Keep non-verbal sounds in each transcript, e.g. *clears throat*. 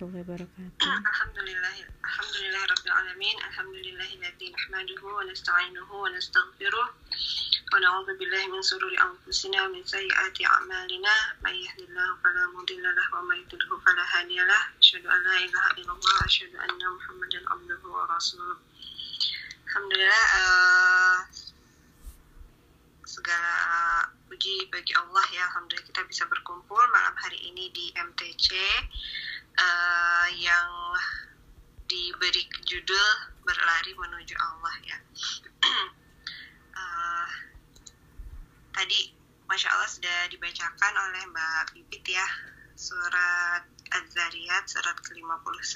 warahmatullahi wabarakatuh. Alhamdulillah, alhamdulillah rabbil alamin. Alhamdulillahilladzi nahmaduhu wa nasta'inuhu wa nastaghfiruh. Wa na'udzu billahi min shururi anfusina min sayyiati a'malina. May yahdihillahu fala mudilla lahu wa may yudlil fala hadiya lahu. Asyhadu an la ilaha illallah wa asyhadu anna Muhammadan abduhu wa rasuluh. Alhamdulillah eh, segala puji bagi Allah ya Alhamdulillah kita bisa berkumpul malam hari ini di MTC eh, yang diberi judul berlari menuju Allah ya. *clears throat* Eh, tadi Masya Allah sudah dibacakan oleh Mbak Pipit ya. Surat Az-Zariyat surat ke-51.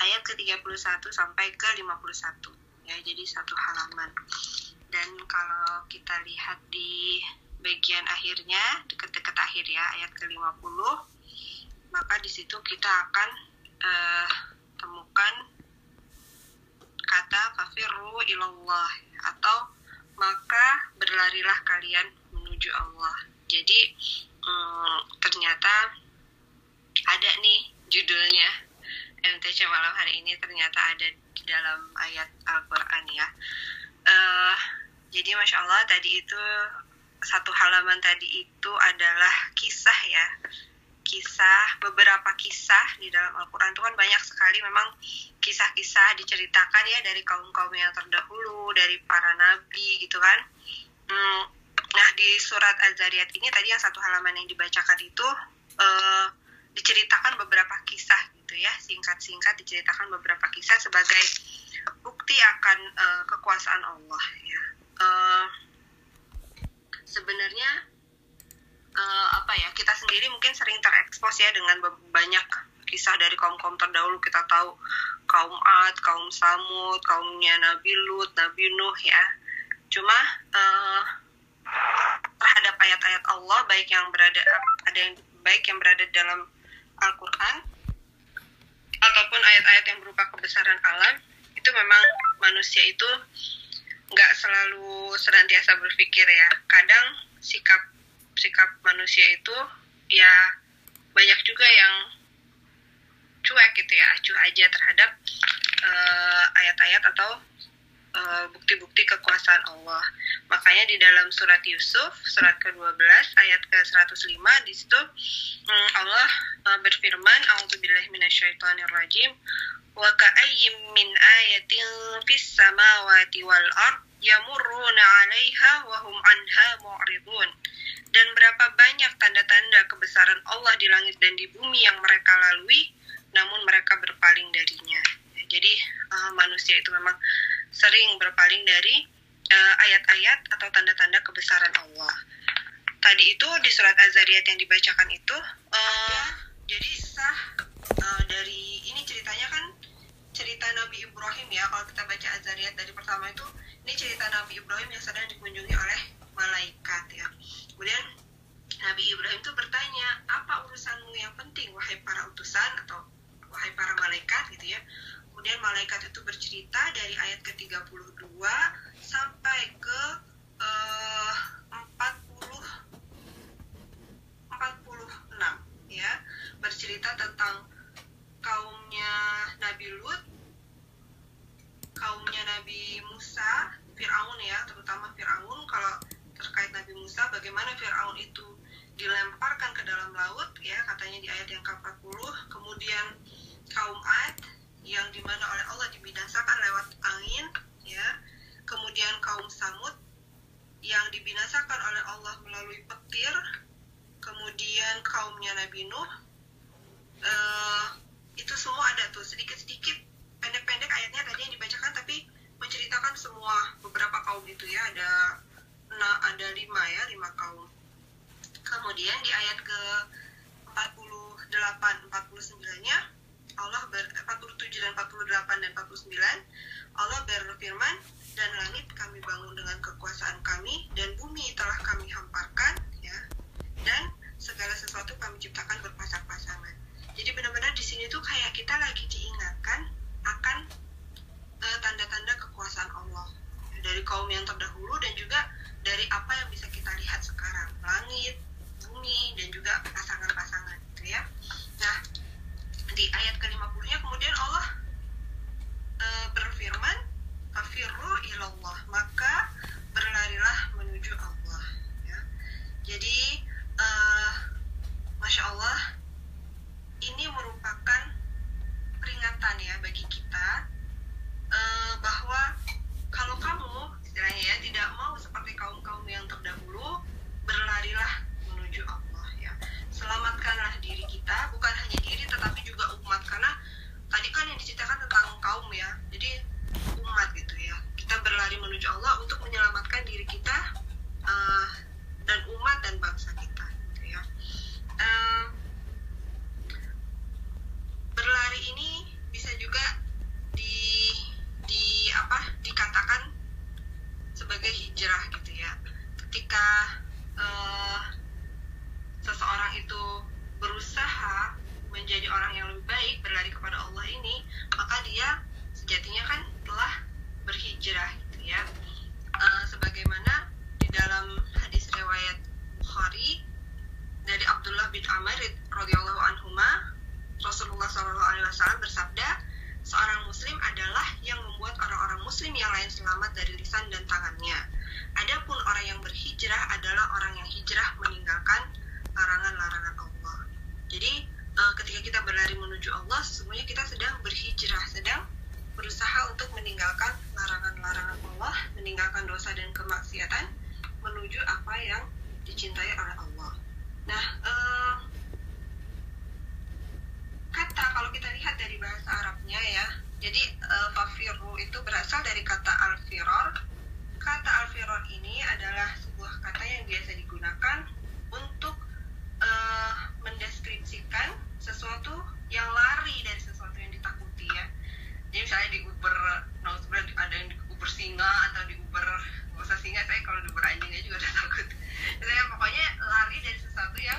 Ayat ke-31 sampai ke-51. Ya jadi satu halaman. Dan kalau kita lihat di bagian akhirnya dekat-dekat akhir ya ayat ke-50 maka di situ kita akan eh, temukan kata kafirru ilallah atau maka berlarilah kalian menuju Allah. Jadi hmm, ternyata ada nih judulnya MTC malam hari ini ternyata ada di dalam ayat Al-Quran ya. Eh, jadi masya Allah tadi itu satu halaman tadi itu adalah kisah ya kisah beberapa kisah di dalam Al-Quran. Itu kan banyak sekali memang kisah-kisah diceritakan ya dari kaum-kaum yang terdahulu dari para nabi gitu kan. Hmm, nah di surat Az-Zariyat ini tadi yang satu halaman yang dibacakan itu eh, diceritakan beberapa kisah gitu ya. Singkat-singkat diceritakan beberapa kisah sebagai bukti akan eh, kekuasaan Allah ya. Eh, sebenarnya eh, apa ya kita sendiri mungkin sering terekspos ya dengan banyak kisah dari kaum-kaum terdahulu kita tahu kaum Ad, kaum Samud, kaumnya Nabi Lut, Nabi Nuh ya. Cuma eh, terhadap ayat-ayat Allah baik yang berada ada yang baik yang berada dalam Al-Qur'an ataupun ayat-ayat yang berupa kebesaran alam itu memang manusia itu nggak selalu senantiasa berpikir ya kadang sikap sikap manusia itu ya banyak juga yang cuek gitu ya acuh aja terhadap eh, ayat-ayat atau eh, bukti-bukti kekuasaan Allah. Makanya di dalam surat Yusuf surat ke-12 ayat ke-105 di situ hmm, Allah eh, berfirman a'udzubillahi minasyaitonirrajim. Wa ka'ayyim min ayatin fis samawati wal ard yamurruna 'alaiha wa hum anha mu'ridun. Dan berapa banyak tanda-tanda kebesaran Allah di langit dan di bumi yang mereka lalui namun mereka berpaling darinya. Ya, jadi eh, manusia itu memang sering berpaling dari eh, ayat-ayat atau tanda-tanda kebesaran Allah. Tadi itu di surat Az-Zariyat yang dibacakan itu eh, jadi sah eh, dari ini ceritanya kan cerita Nabi Ibrahim ya kalau kita baca Az-Zariyat dari pertama itu ini cerita Nabi Ibrahim yang sedang dikunjungi oleh malaikat ya. Kemudian Nabi Ibrahim itu bertanya apa urusanmu yang penting wahai para utusan atau wahai para malaikat? Gitu ya. Kemudian malaikat itu bercerita dari ayat ke-32 sampai ke eh, 40 46 ya. Bercerita tentang kaumnya Nabi Lut kaumnya Nabi Musa Fir'aun ya terutama Fir'aun. Kalau terkait Nabi Musa bagaimana Fir'aun itu dilemparkan ke dalam laut ya katanya di ayat yang ke-40 kemudian kaum Ad yang di mana oleh Allah dibinasakan lewat angin ya. Kemudian kaum Samud yang dibinasakan oleh Allah melalui petir. Kemudian kaumnya Nabi Nuh. Eh, itu semua ada tuh sedikit-sedikit pendek-pendek ayatnya tadi yang dibacakan tapi menceritakan semua beberapa kaum itu ya. Ada nah, ada lima ya lima kaum. Kemudian di ayat ke 48 49 nya Allah ber, 47 dan 48 dan 49 Allah berfirman dan langit kami bangun dengan kekuasaan kami dan bumi telah kami hamparkan ya. Dan segala sesuatu kami ciptakan berpasang-pasangan. Jadi benar-benar di sini tuh kayak kita lagi diingatkan akan eh, tanda-tanda uh, kekuasaan Allah. Dari kaum yang terdahulu dan juga dari apa yang bisa kita lihat sekarang. Langit bumi dan juga pasangan-pasangan gitu ya. Nah di ayat ke 50 nya kemudian Allah berasal dari kata al-firar kata al-firar ini adalah sebuah kata yang biasa digunakan untuk uh, mendeskripsikan sesuatu yang lari dari sesuatu yang ditakuti ya. Jadi misalnya di Uber no, ada yang di Uber singa atau di Uber nggak usah singa saya kalau di Uber anjingnya juga udah takut jadi pokoknya lari dari sesuatu yang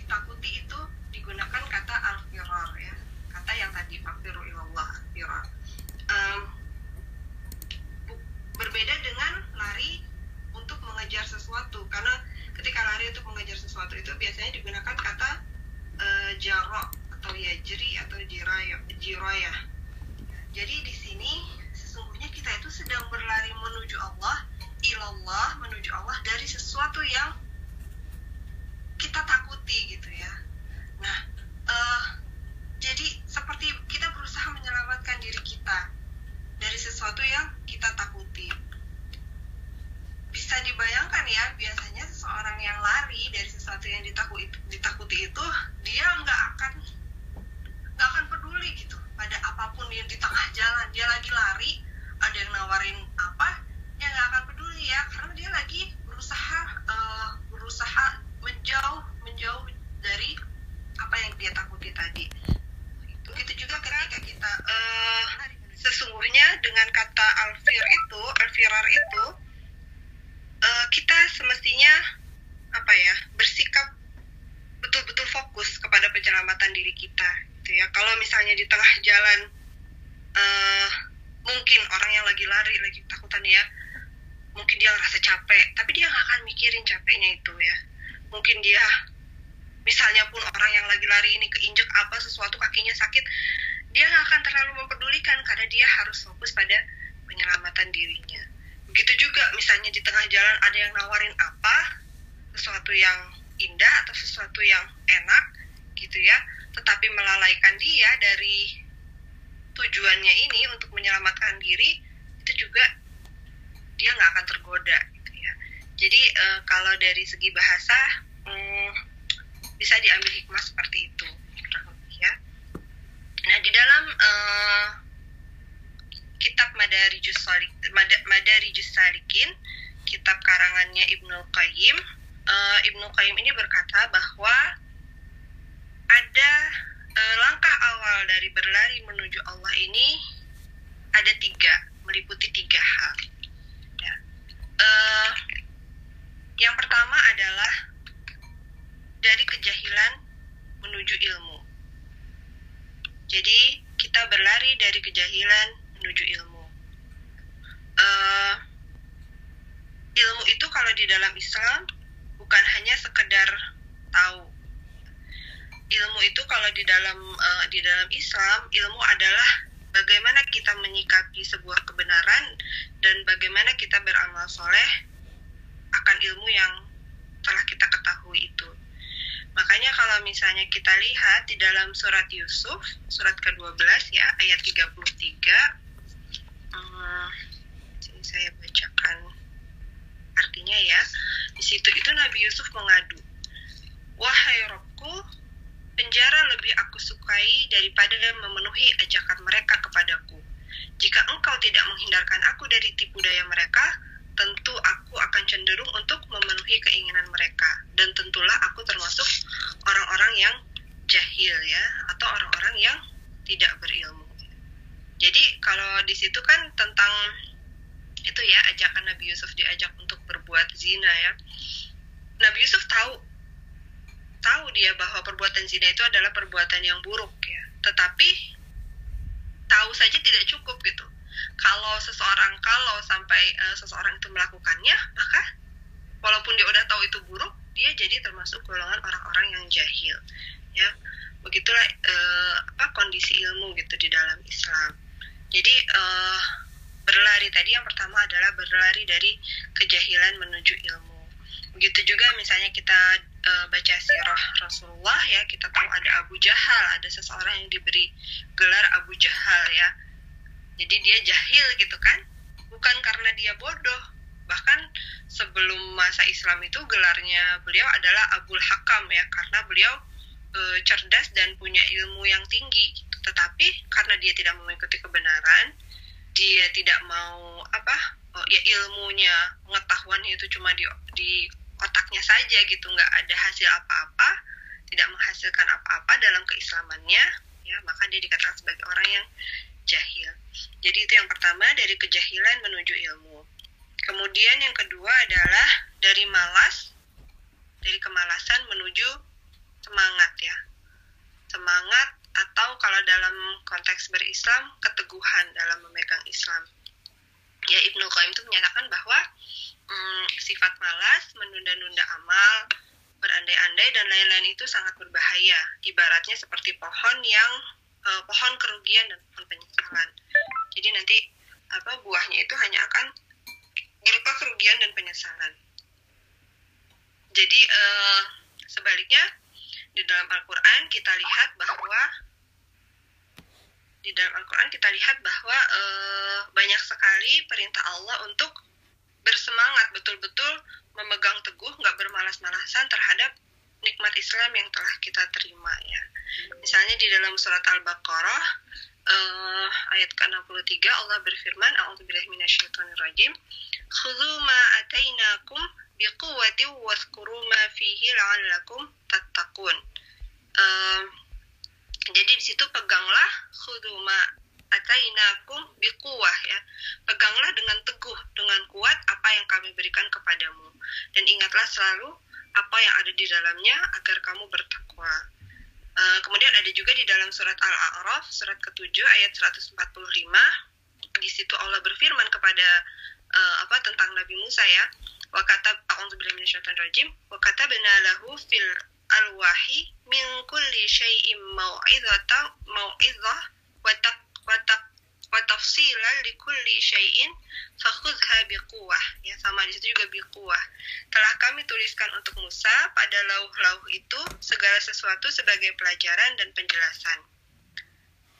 ditakuti itu digunakan kata al-firar ya kata yang tadi fakiru ilallah firar um, berbeda dengan lari untuk mengejar sesuatu karena ketika lari untuk mengejar sesuatu itu biasanya digunakan kata uh, jarok atau yajri atau jiraya jiraya jadi di sini sesungguhnya kita itu sedang berlari menuju Allah ilallah menuju Allah dari sesuatu yang kita takuti gitu ya nah uh, jadi seperti kita berusaha menyelamatkan diri kita dari sesuatu yang kita takuti bisa dibayangkan ya biasanya seseorang yang lari dari sesuatu yang ditakuti, ditakuti itu dia nggak akan nggak akan peduli gitu pada apa pun yang di tengah jalan dia lagi lari ada yang nawarin apa ya nggak akan peduli ya karena dia lagi berusaha uh, berusaha menjauh menjauh dari apa yang dia takuti tadi begitu juga ketika kita uh, sesungguhnya dengan kata alfir itu alfirar itu uh, kita semestinya apa ya bersikap betul-betul fokus kepada penyelamatan diri kita gitu ya kalau misalnya di tengah jalan uh, mungkin orang yang lagi lari lagi takutan ya mungkin dia ngerasa capek tapi dia nggak akan mikirin capeknya itu ya. Mungkin dia misalnya pun orang yang lagi lari ini keinjek apa sesuatu kakinya sakit dia nggak akan terlalu mempedulikan karena dia harus fokus pada penyelamatan dirinya. Begitu juga misalnya di tengah jalan ada yang nawarin apa sesuatu yang indah atau sesuatu yang enak gitu ya. Tetapi melalaikan dia dari tujuannya ini untuk menyelamatkan diri itu juga dia nggak akan tergoda gitu ya jadi e, kalau dari segi bahasa hmm, bisa diambil hikmah seperti itu ya nah di dalam e, kitab Madarijus Salik Madarijus Salikin kitab karangannya Ibnu Qayyim uh, Ibnu Qayyim ini berkata bahwa ada uh, langkah awal dari berlari menuju Allah ini ada tiga, meliputi tiga hal. Uh, yang pertama adalah dari kejahilan menuju ilmu. Jadi kita berlari dari kejahilan menuju ilmu. Uh, ilmu itu kalau di dalam Islam bukan hanya sekedar tahu. Ilmu itu kalau di dalam uh, di dalam Islam, ilmu adalah bagaimana kita menyikapi sebuah kebenaran dan bagaimana kita beramal soleh akan ilmu yang telah kita ketahui itu. Makanya kalau misalnya kita lihat di dalam surat Yusuf, surat ke-12 ya, ayat 33, hmm, saya bacakan artinya ya, di situ itu Nabi Yusuf mengadu, Wahai Robku, penjara lebih aku sukai daripada memenuhi ajakan mereka kepadaku. Jika engkau tidak menghindarkan aku dari tipu daya mereka, tentu aku akan cenderung untuk memenuhi keinginan mereka. Dan tentulah aku termasuk orang-orang yang jahil ya, atau orang-orang yang tidak berilmu. Jadi kalau di situ kan tentang itu ya ajakan Nabi Yusuf diajak untuk berbuat zina ya. Nabi dia bahwa perbuatan zina itu adalah perbuatan yang buruk ya. Tetapi tahu saja tidak cukup gitu. Kalau seseorang kalau sampai uh, seseorang itu melakukannya maka walaupun dia udah tahu itu buruk dia jadi termasuk golongan orang-orang yang jahil ya. Begitulah uh, apa kondisi ilmu gitu di dalam Islam. Jadi uh, berlari tadi yang pertama adalah berlari dari kejahilan menuju ilmu. Begitu juga misalnya kita uh, baca sirah Rasulullah ya kita tahu ada Abu Jahal ada seseorang yang diberi gelar Abu Jahal ya. Jadi dia jahil gitu kan bukan karena dia bodoh. Bahkan sebelum masa Islam itu gelarnya beliau adalah Abul Hakam ya karena beliau e, cerdas dan punya ilmu yang tinggi. Tetapi karena dia tidak mengikuti kebenaran dia tidak mau apa oh, ya ilmunya pengetahuannya itu cuma di di otaknya saja gitu nggak ada hasil apa-apa tidak menghasilkan apa-apa dalam keislamannya ya maka dia dikatakan sebagai orang yang jahil. Jadi itu yang pertama dari kejahilan menuju ilmu. Kemudian yang kedua adalah dari malas dari kemalasan menuju semangat ya. Semangat atau kalau dalam konteks berislam keteguhan dalam memegang Islam. Ya Ibnu Qayyim itu menyatakan bahwa hmm, sifat malas, menunda-nunda amal, berandai-andai dan lain-lain itu sangat berbahaya. Ibaratnya seperti pohon yang uh, pohon kerugian dan pohon penyesalan. Jadi nanti apa buahnya itu hanya akan berupa kerugian dan penyesalan. Jadi uh, sebaliknya di dalam Al-Quran kita lihat bahwa di dalam Al-Quran kita lihat bahwa uh, banyak sekali perintah Allah untuk bersemangat betul-betul memegang teguh, nggak bermalas-malasan terhadap nikmat Islam yang telah kita terima ya. Misalnya di dalam surat Al-Baqarah uh, ayat ke-63 Allah berfirman, A'udzubillahi minasyaitonirrajim. Khudzu ma atainakum biquwwati wadhkuru ma fihi la'allakum tattaqun. Uh, jadi di situ peganglah khudzu ma atainakum biquwah ya. Peganglah dengan teguh, dengan kuat apa yang kami berikan kepadamu. Dan ingatlah selalu apa yang ada di dalamnya agar kamu bertakwa. Uh, kemudian ada juga di dalam surat Al-A'raf, surat ke-7 ayat 145. Di situ Allah berfirman kepada uh, apa tentang Nabi Musa ya. Wa katab a'udzubillahi minasyaitonirrajim. Wa katabna lahu fil alwahi min kulli syai'in mau'izatan mau'izah wa tafsilan li kulli syai'in fakhudha biquwah ya sama di situ juga biquwah telah kami tuliskan untuk Musa pada lauh-lauh itu segala sesuatu sebagai pelajaran dan penjelasan.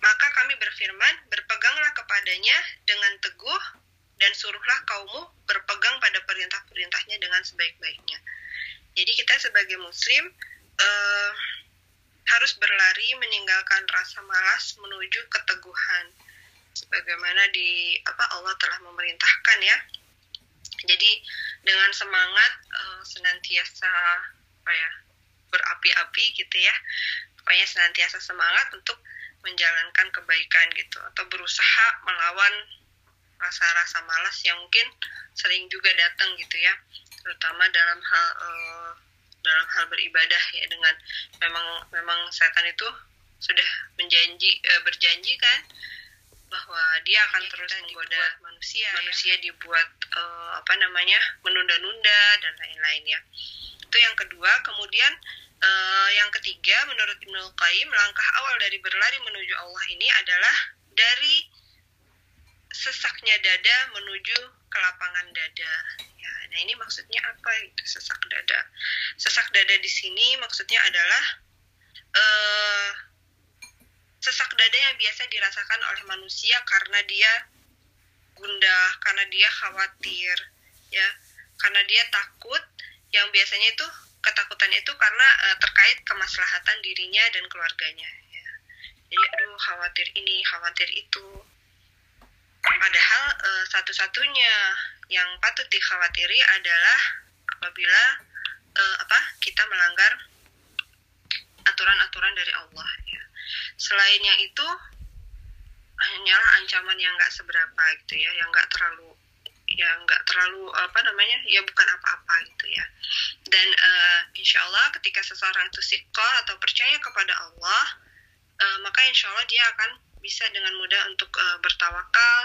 Maka kami berfirman berpeganglah kepadanya dengan teguh dan suruhlah kaummu berpegang pada perintah-perintahnya dengan sebaik-baiknya. Jadi kita sebagai muslim uh, harus berlari meninggalkan rasa malas menuju keteguhan. Sebagaimana di apa Allah telah memerintahkan ya. Jadi dengan semangat uh, senantiasa apa ya berapi-api gitu ya. Pokoknya senantiasa semangat untuk menjalankan kebaikan gitu. Atau berusaha melawan rasa-rasa malas yang mungkin sering juga datang gitu ya. Terutama dalam hal uh, dalam hal beribadah ya dengan memang memang setan itu sudah menjanji e, berjanji kan bahwa dia akan ya, terus menggoda manusia manusia ya. dibuat e, apa namanya menunda-nunda dan lain-lain ya itu yang kedua kemudian e, yang ketiga menurut Ibnu Qayyim langkah awal dari berlari menuju Allah ini adalah dari sesaknya dada menuju kelapangan dada. Ya nah ini maksudnya apa itu sesak dada? Sesak dada di sini maksudnya adalah uh, sesak dada yang biasa dirasakan oleh manusia karena dia gundah karena dia khawatir ya. Karena dia takut yang biasanya itu ketakutan itu karena uh, terkait kemaslahatan dirinya dan keluarganya ya. Jadi aduh khawatir ini khawatir itu padahal uh, satu-satunya yang patut dikhawatiri adalah apabila uh, apa kita melanggar aturan-aturan dari Allah ya. Selainnya itu hanyalah ancaman yang nggak seberapa gitu ya, yang nggak terlalu ya nggak terlalu apa namanya ya bukan apa-apa gitu ya dan uh, insya Allah ketika seseorang itu sikoh atau percaya kepada Allah, uh, maka insya Allah dia akan bisa dengan mudah untuk uh, bertawakal,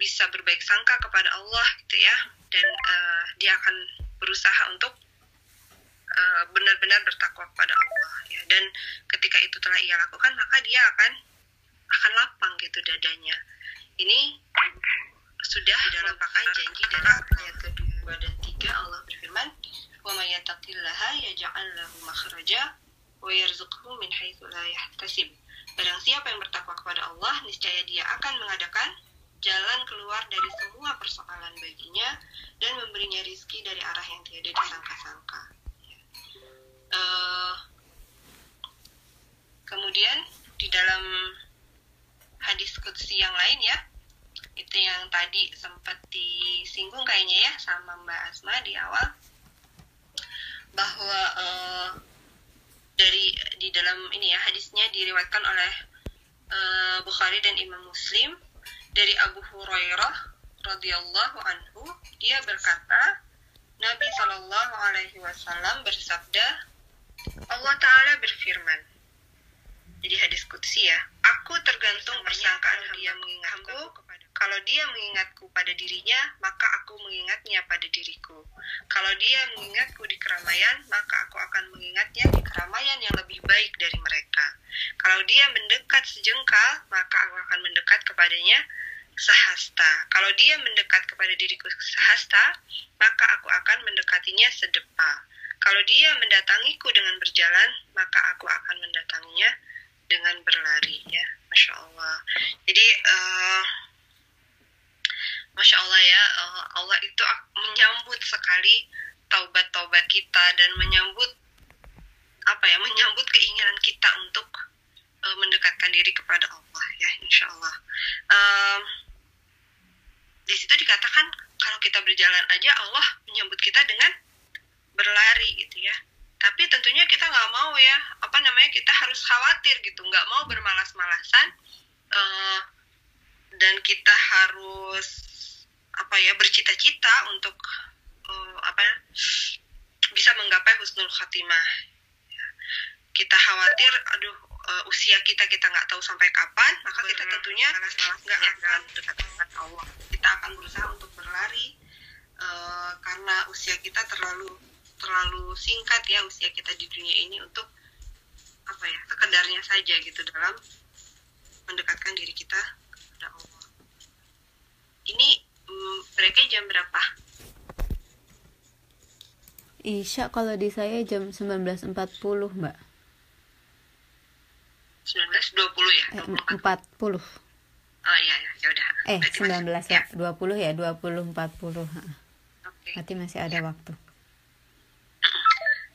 bisa berbaik sangka kepada Allah gitu ya, dan uh, dia akan berusaha untuk benar-benar bertakwa kepada Allah ya. Dan ketika itu telah ia lakukan, maka dia akan akan lapang gitu dadanya. Ini sudah dalam pakai janji dari ayat kedua dan tiga Allah berfirman, "Wa may yattaqillaha yaj'al lahu makhraja wa yarzuqhu min haitsu la yahtasib." Barang siapa yang bertakwa kepada Allah, niscaya dia akan mengadakan jalan keluar dari semua persoalan baginya dan memberinya rizki dari arah yang tiada disangka-sangka. Uh, kemudian di dalam hadis kudsi yang lain ya, itu yang tadi sempat disinggung kayaknya ya sama Mbak Asma di awal bahwa uh, dari di dalam ini ya hadisnya diriwayatkan oleh uh, Bukhari dan Imam Muslim. Dari Abu Hurairah radhiyallahu anhu dia berkata Nabi Shallallahu alaihi wasallam bersabda Allah taala berfirman. Jadi hadis kutsi ya aku tergantung persangkaan dia mengingatku kalau dia mengingatku pada dirinya, maka aku mengingatnya pada diriku. Kalau dia mengingatku di keramaian, maka aku akan mengingatnya di keramaian yang lebih baik dari mereka. Kalau dia mendekat sejengkal, maka aku akan mendekat kepadanya sehasta. Kalau dia mendekat kepada diriku sehasta, maka aku akan mendekatinya sedepa. Kalau dia mendatangiku dengan berjalan, maka aku akan mendatanginya dengan berlari. Ya, masya Allah. Jadi uh, Masya Allah ya, eh, Allah itu menyambut sekali taubat-taubat kita dan menyambut apa ya, menyambut keinginan kita untuk uh, mendekatkan diri kepada Allah ya, Insya Allah. Um, di situ dikatakan kalau kita berjalan aja Allah menyambut kita dengan berlari gitu ya. Tapi tentunya kita nggak mau ya, apa namanya kita harus khawatir gitu, nggak mau bermalas-malasan uh, dan kita harus apa ya bercita-cita untuk uh, apa bisa menggapai husnul khatimah. Kita khawatir aduh uh, usia kita kita nggak tahu sampai kapan maka kita tentunya nggak akan dekat dengan Allah. Kita akan berusaha untuk berlari uh, karena usia kita terlalu terlalu singkat ya usia kita di dunia ini untuk apa ya sekedarnya saja gitu dalam mendekatkan diri kita kepada Allah ini mereka jam berapa? Isya kalau di saya jam 19.40 mbak 19.20 ya? Eh, 40 Oh iya, iya ya udah. Eh, Berarti 19 ya. ya. 20 ya, 20 40. Okay. Berarti masih ada waktu.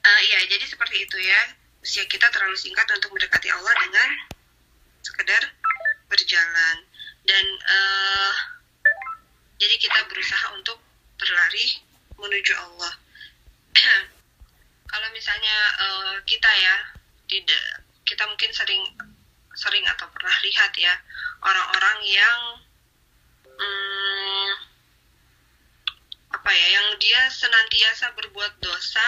Uh, iya, jadi seperti itu ya. Usia kita terlalu singkat untuk mendekati Allah dengan sekedar berjalan. Dan uh, jadi kita berusaha untuk berlari menuju Allah. *clears throat* Kalau misalnya uh, kita ya tidak kita mungkin sering sering atau pernah lihat ya orang-orang yang hmm, apa ya yang dia senantiasa berbuat dosa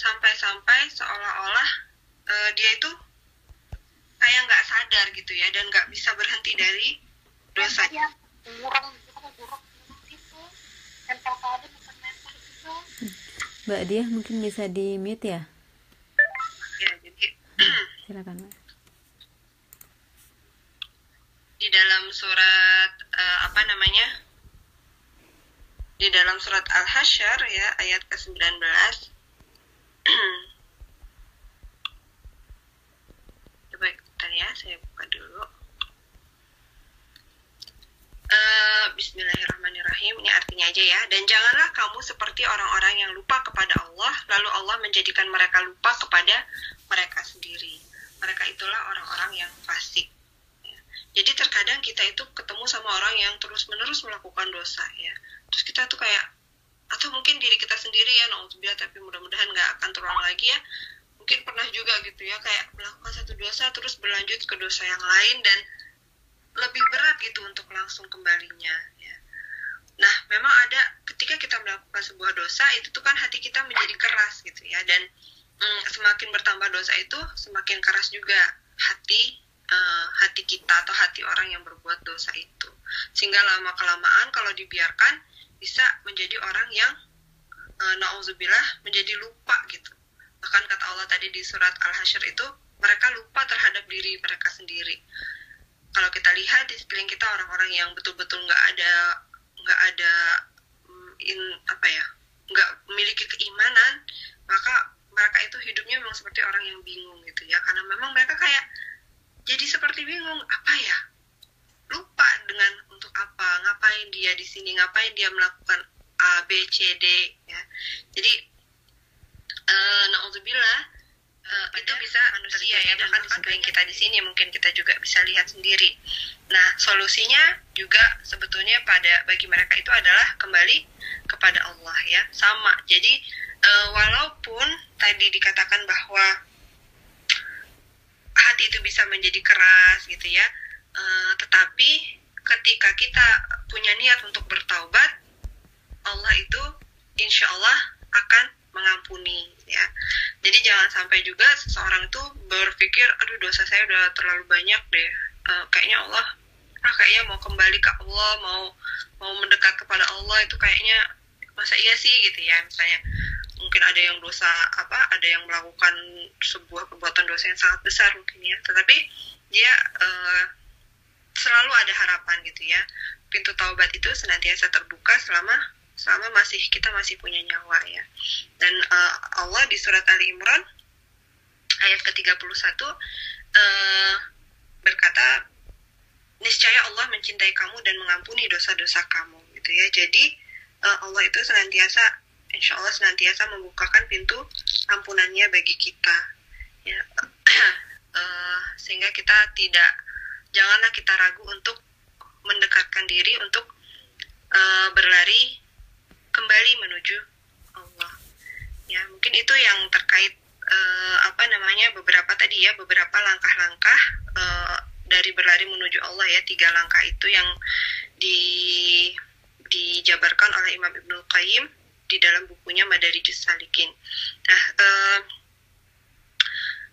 sampai-sampai seolah-olah uh, dia itu kayak nggak sadar gitu ya dan nggak bisa berhenti dari dosanya. Mbak Dia mungkin bisa di mute ya? Ya, jadi *clears throat* silakan Mbak. Di dalam surat uh, apa namanya? Di dalam surat Al-Hasyr ya ayat ke-19 *clears throat* Coba kita ya, saya buka dulu. Uh, Bismillahirrahmanirrahim ini artinya aja ya dan janganlah kamu seperti orang-orang yang lupa kepada Allah lalu Allah menjadikan mereka lupa kepada mereka sendiri mereka itulah orang-orang yang fasik ya. jadi terkadang kita itu ketemu sama orang yang terus-menerus melakukan dosa ya terus kita tuh kayak atau mungkin diri kita sendiri ya naudzubillah tapi mudah-mudahan nggak akan terulang lagi ya mungkin pernah juga gitu ya kayak melakukan satu dosa terus berlanjut ke dosa yang lain dan lebih berat gitu untuk langsung kembalinya ya. Nah, memang ada ketika kita melakukan sebuah dosa itu tuh kan hati kita menjadi keras gitu ya. Dan mm, semakin bertambah dosa itu semakin keras juga hati uh, hati kita atau hati orang yang berbuat dosa itu. Sehingga lama kelamaan kalau dibiarkan bisa menjadi orang yang uh, nauzubillah menjadi lupa gitu. Bahkan kata Allah tadi di surat al-hasyr itu mereka lupa terhadap diri mereka sendiri. Kalau kita lihat di sekeliling kita orang-orang yang betul-betul nggak ada nggak ada mm, in apa ya nggak memiliki keimanan maka mereka itu hidupnya memang seperti orang yang bingung gitu ya. Karena memang mereka kayak jadi seperti bingung apa ya lupa dengan untuk apa ngapain dia di sini ngapain dia melakukan A B C D ya. Jadi uh, naudzubillah uh, itu bisa manusia ya bahkan sekeliling kita di sini mungkin kita juga bisa lihat sendiri. Nah solusinya juga sebetulnya pada bagi mereka itu adalah kembali kepada Allah ya. Sama. Jadi uh, walaupun tadi dikatakan bahwa hati itu bisa menjadi keras gitu ya uh, tetapi ketika kita punya niat untuk bertaubat Allah itu insya Allah akan mengampuni ya. Jadi jangan sampai juga seseorang itu berpikir aduh dosa saya udah terlalu banyak deh. Uh, kayaknya Allah ah kayaknya mau kembali ke Allah mau mau mendekat kepada Allah itu kayaknya masa iya sih? Gitu ya misalnya. Mungkin ada yang dosa apa ada yang melakukan sebuah perbuatan dosa yang sangat besar mungkin ya. Tetapi dia uh, selalu ada harapan gitu ya. Pintu taubat itu senantiasa terbuka selama selama masih kita masih punya nyawa ya. Dan uh, Allah di surat Ali Imran ayat ke-31 uh, berkata niscaya Allah mencintai kamu dan mengampuni dosa-dosa kamu gitu ya. Jadi uh, Allah itu senantiasa insya Allah senantiasa membukakan pintu ampunannya bagi kita ya. Uh, *clears throat* sehingga kita tidak janganlah kita ragu untuk mendekatkan diri untuk uh, berlari kembali menuju Allah ya mungkin itu yang terkait uh, apa namanya beberapa tadi ya beberapa langkah-langkah uh, dari berlari menuju Allah ya tiga langkah itu yang di dijabarkan oleh Imam Ibnu Qayyim di dalam bukunya Madarijus Salikin. Nah, uh,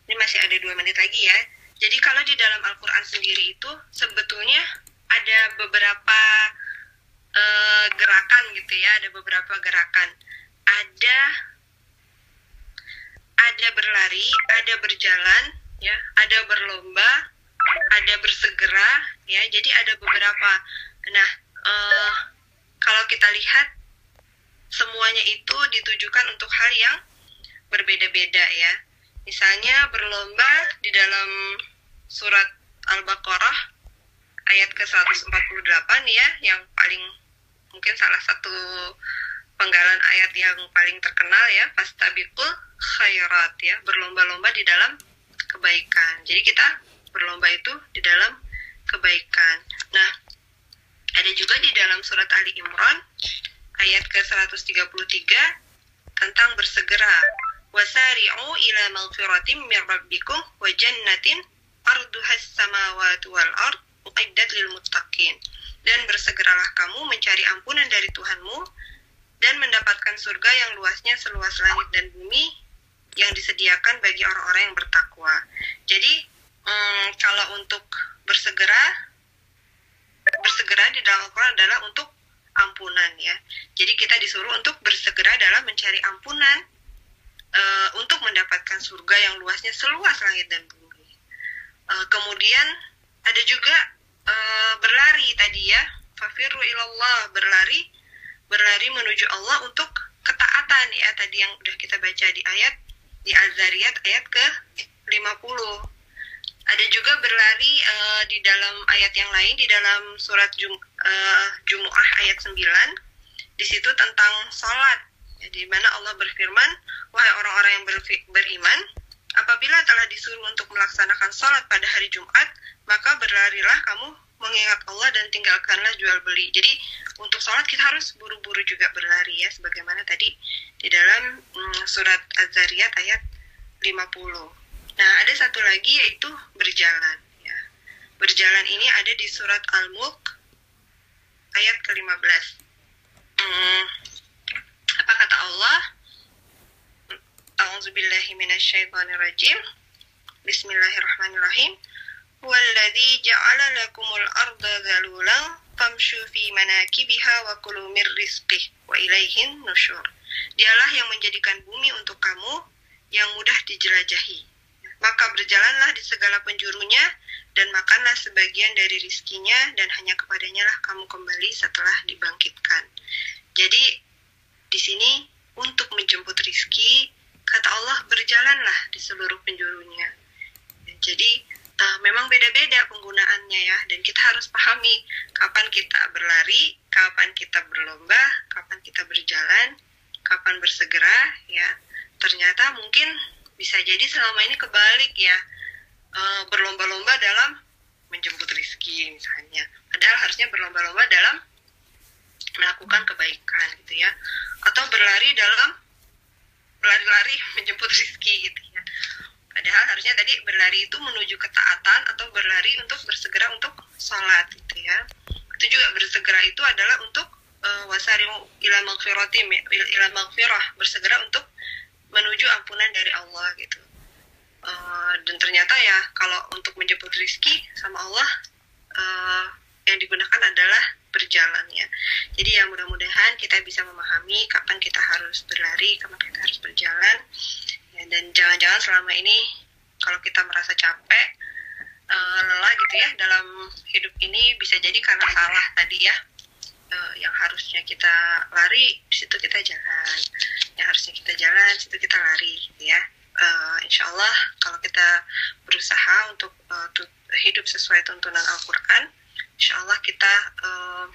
ini masih ada dua menit lagi ya. Jadi kalau di dalam Al-Quran sendiri itu sebetulnya ada beberapa uh, gerakan gitu ya, ada beberapa gerakan. Ada ada berlari, ada berjalan, ya, ada berlomba, ada bersegera, ya. Jadi ada beberapa. Nah, uh, kalau kita lihat semuanya itu ditujukan untuk hal yang berbeda-beda ya. Misalnya berlomba di dalam surat Al-Baqarah ayat ke-148 ya, yang paling mungkin salah satu penggalan ayat yang paling terkenal ya, fastabiqul khairat ya, berlomba-lomba di dalam kebaikan. Jadi kita berlomba itu di dalam kebaikan. Nah, ada juga di dalam surat Ali Imran ayat ke-133 tentang bersegera. Wasari'u ila maghfiratin min rabbikum wa jannatin arduhas samawati wal ard uiddat lil muttaqin. Dan bersegeralah kamu mencari ampunan dari Tuhanmu dan mendapatkan surga yang luasnya seluas langit dan bumi yang disediakan bagi orang-orang yang bertakwa. Jadi hmm, kalau untuk bersegera bersegera di dalam Al-Quran adalah untuk ampunan ya. Jadi kita disuruh untuk bersegera dalam mencari ampunan uh, untuk mendapatkan surga yang luasnya seluas langit dan bumi. Uh, kemudian ada juga uh, berlari tadi ya, fafiru ilallah berlari. Berlari menuju Allah untuk ketaatan ya tadi yang udah kita baca di ayat di Az-Zariyat ayat ke 50 ada juga berlari uh, di dalam ayat yang lain di dalam surat Jum, uh, Jumu'ah ayat 9 di situ tentang sholat ya, di mana Allah berfirman wahai orang-orang yang beriman apabila telah disuruh untuk melaksanakan sholat pada hari Jumat maka berlarilah kamu mengingat Allah dan tinggalkanlah jual beli jadi untuk sholat kita harus buru-buru juga berlari ya sebagaimana tadi di dalam mm, surat Az-Zariyat ayat 50 Nah, ada satu lagi yaitu berjalan. Ya. Berjalan ini ada di surat Al-Mulk ayat ke-15. Hmm, apa kata Allah? A'udzubillahi minasyaitonirrajim. Bismillahirrahmanirrahim. Huwallazi ja'ala lakumul arda dhalulan famshu fi manakibiha wa kulu mir rizqih wa ilaihin nusyur. Dialah yang menjadikan bumi untuk kamu yang mudah dijelajahi. Maka berjalanlah di segala penjurunya dan makanlah sebagian dari rizkinya dan hanya kepadanya lah kamu kembali setelah dibangkitkan. Jadi di sini untuk menjemput rizki kata Allah berjalanlah di seluruh penjurunya. Jadi uh, memang beda-beda penggunaannya ya dan kita harus pahami kapan kita berlari, kapan kita berlomba, kapan kita berjalan, kapan bersegera ya. Ternyata mungkin bisa jadi selama ini kebalik ya uh, berlomba-lomba dalam menjemput rizki misalnya. Padahal harusnya berlomba-lomba dalam melakukan kebaikan gitu ya. Atau berlari dalam berlari-lari menjemput rizki gitu ya. Padahal harusnya tadi berlari itu menuju ketaatan atau berlari untuk bersegera untuk sholat gitu ya. Itu juga bersegera itu adalah untuk uh, wasari ila maghfirati ila maghfirah bersegera untuk menuju ampunan dari Allah gitu. Uh, dan ternyata ya kalau untuk menjemput rizki sama Allah uh, yang digunakan adalah berjalannya. Jadi ya mudah-mudahan kita bisa memahami kapan kita harus berlari, kapan kita harus berjalan. Ya, dan jangan-jangan selama ini kalau kita merasa capek, uh, lelah gitu ya dalam hidup ini bisa jadi karena salah tadi ya. Uh, yang harusnya kita lari, di situ kita jalan. Yang harusnya kita jalan, situ kita lari gitu ya. Uh, insya Allah kalau kita berusaha untuk uh, hidup sesuai tuntunan Al-Quran, insya Allah kita uh,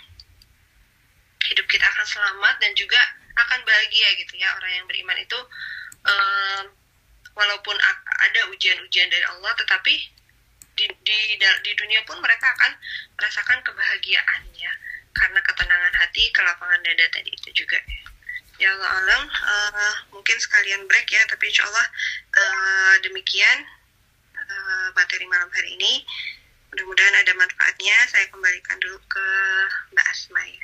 hidup kita akan selamat dan juga akan bahagia gitu ya orang yang beriman itu. Uh, walaupun ada ujian-ujian dari Allah tetapi di, di di dunia pun mereka akan merasakan kebahagiaannya karena ketenangan hati kelapangan dada tadi itu juga. Ya Allah alam uh, mungkin sekalian break ya tapi insya Allah uh, demikian uh, materi malam hari ini Mudah-mudahan ada manfaatnya. Saya kembalikan dulu ke Mbak Asma ya.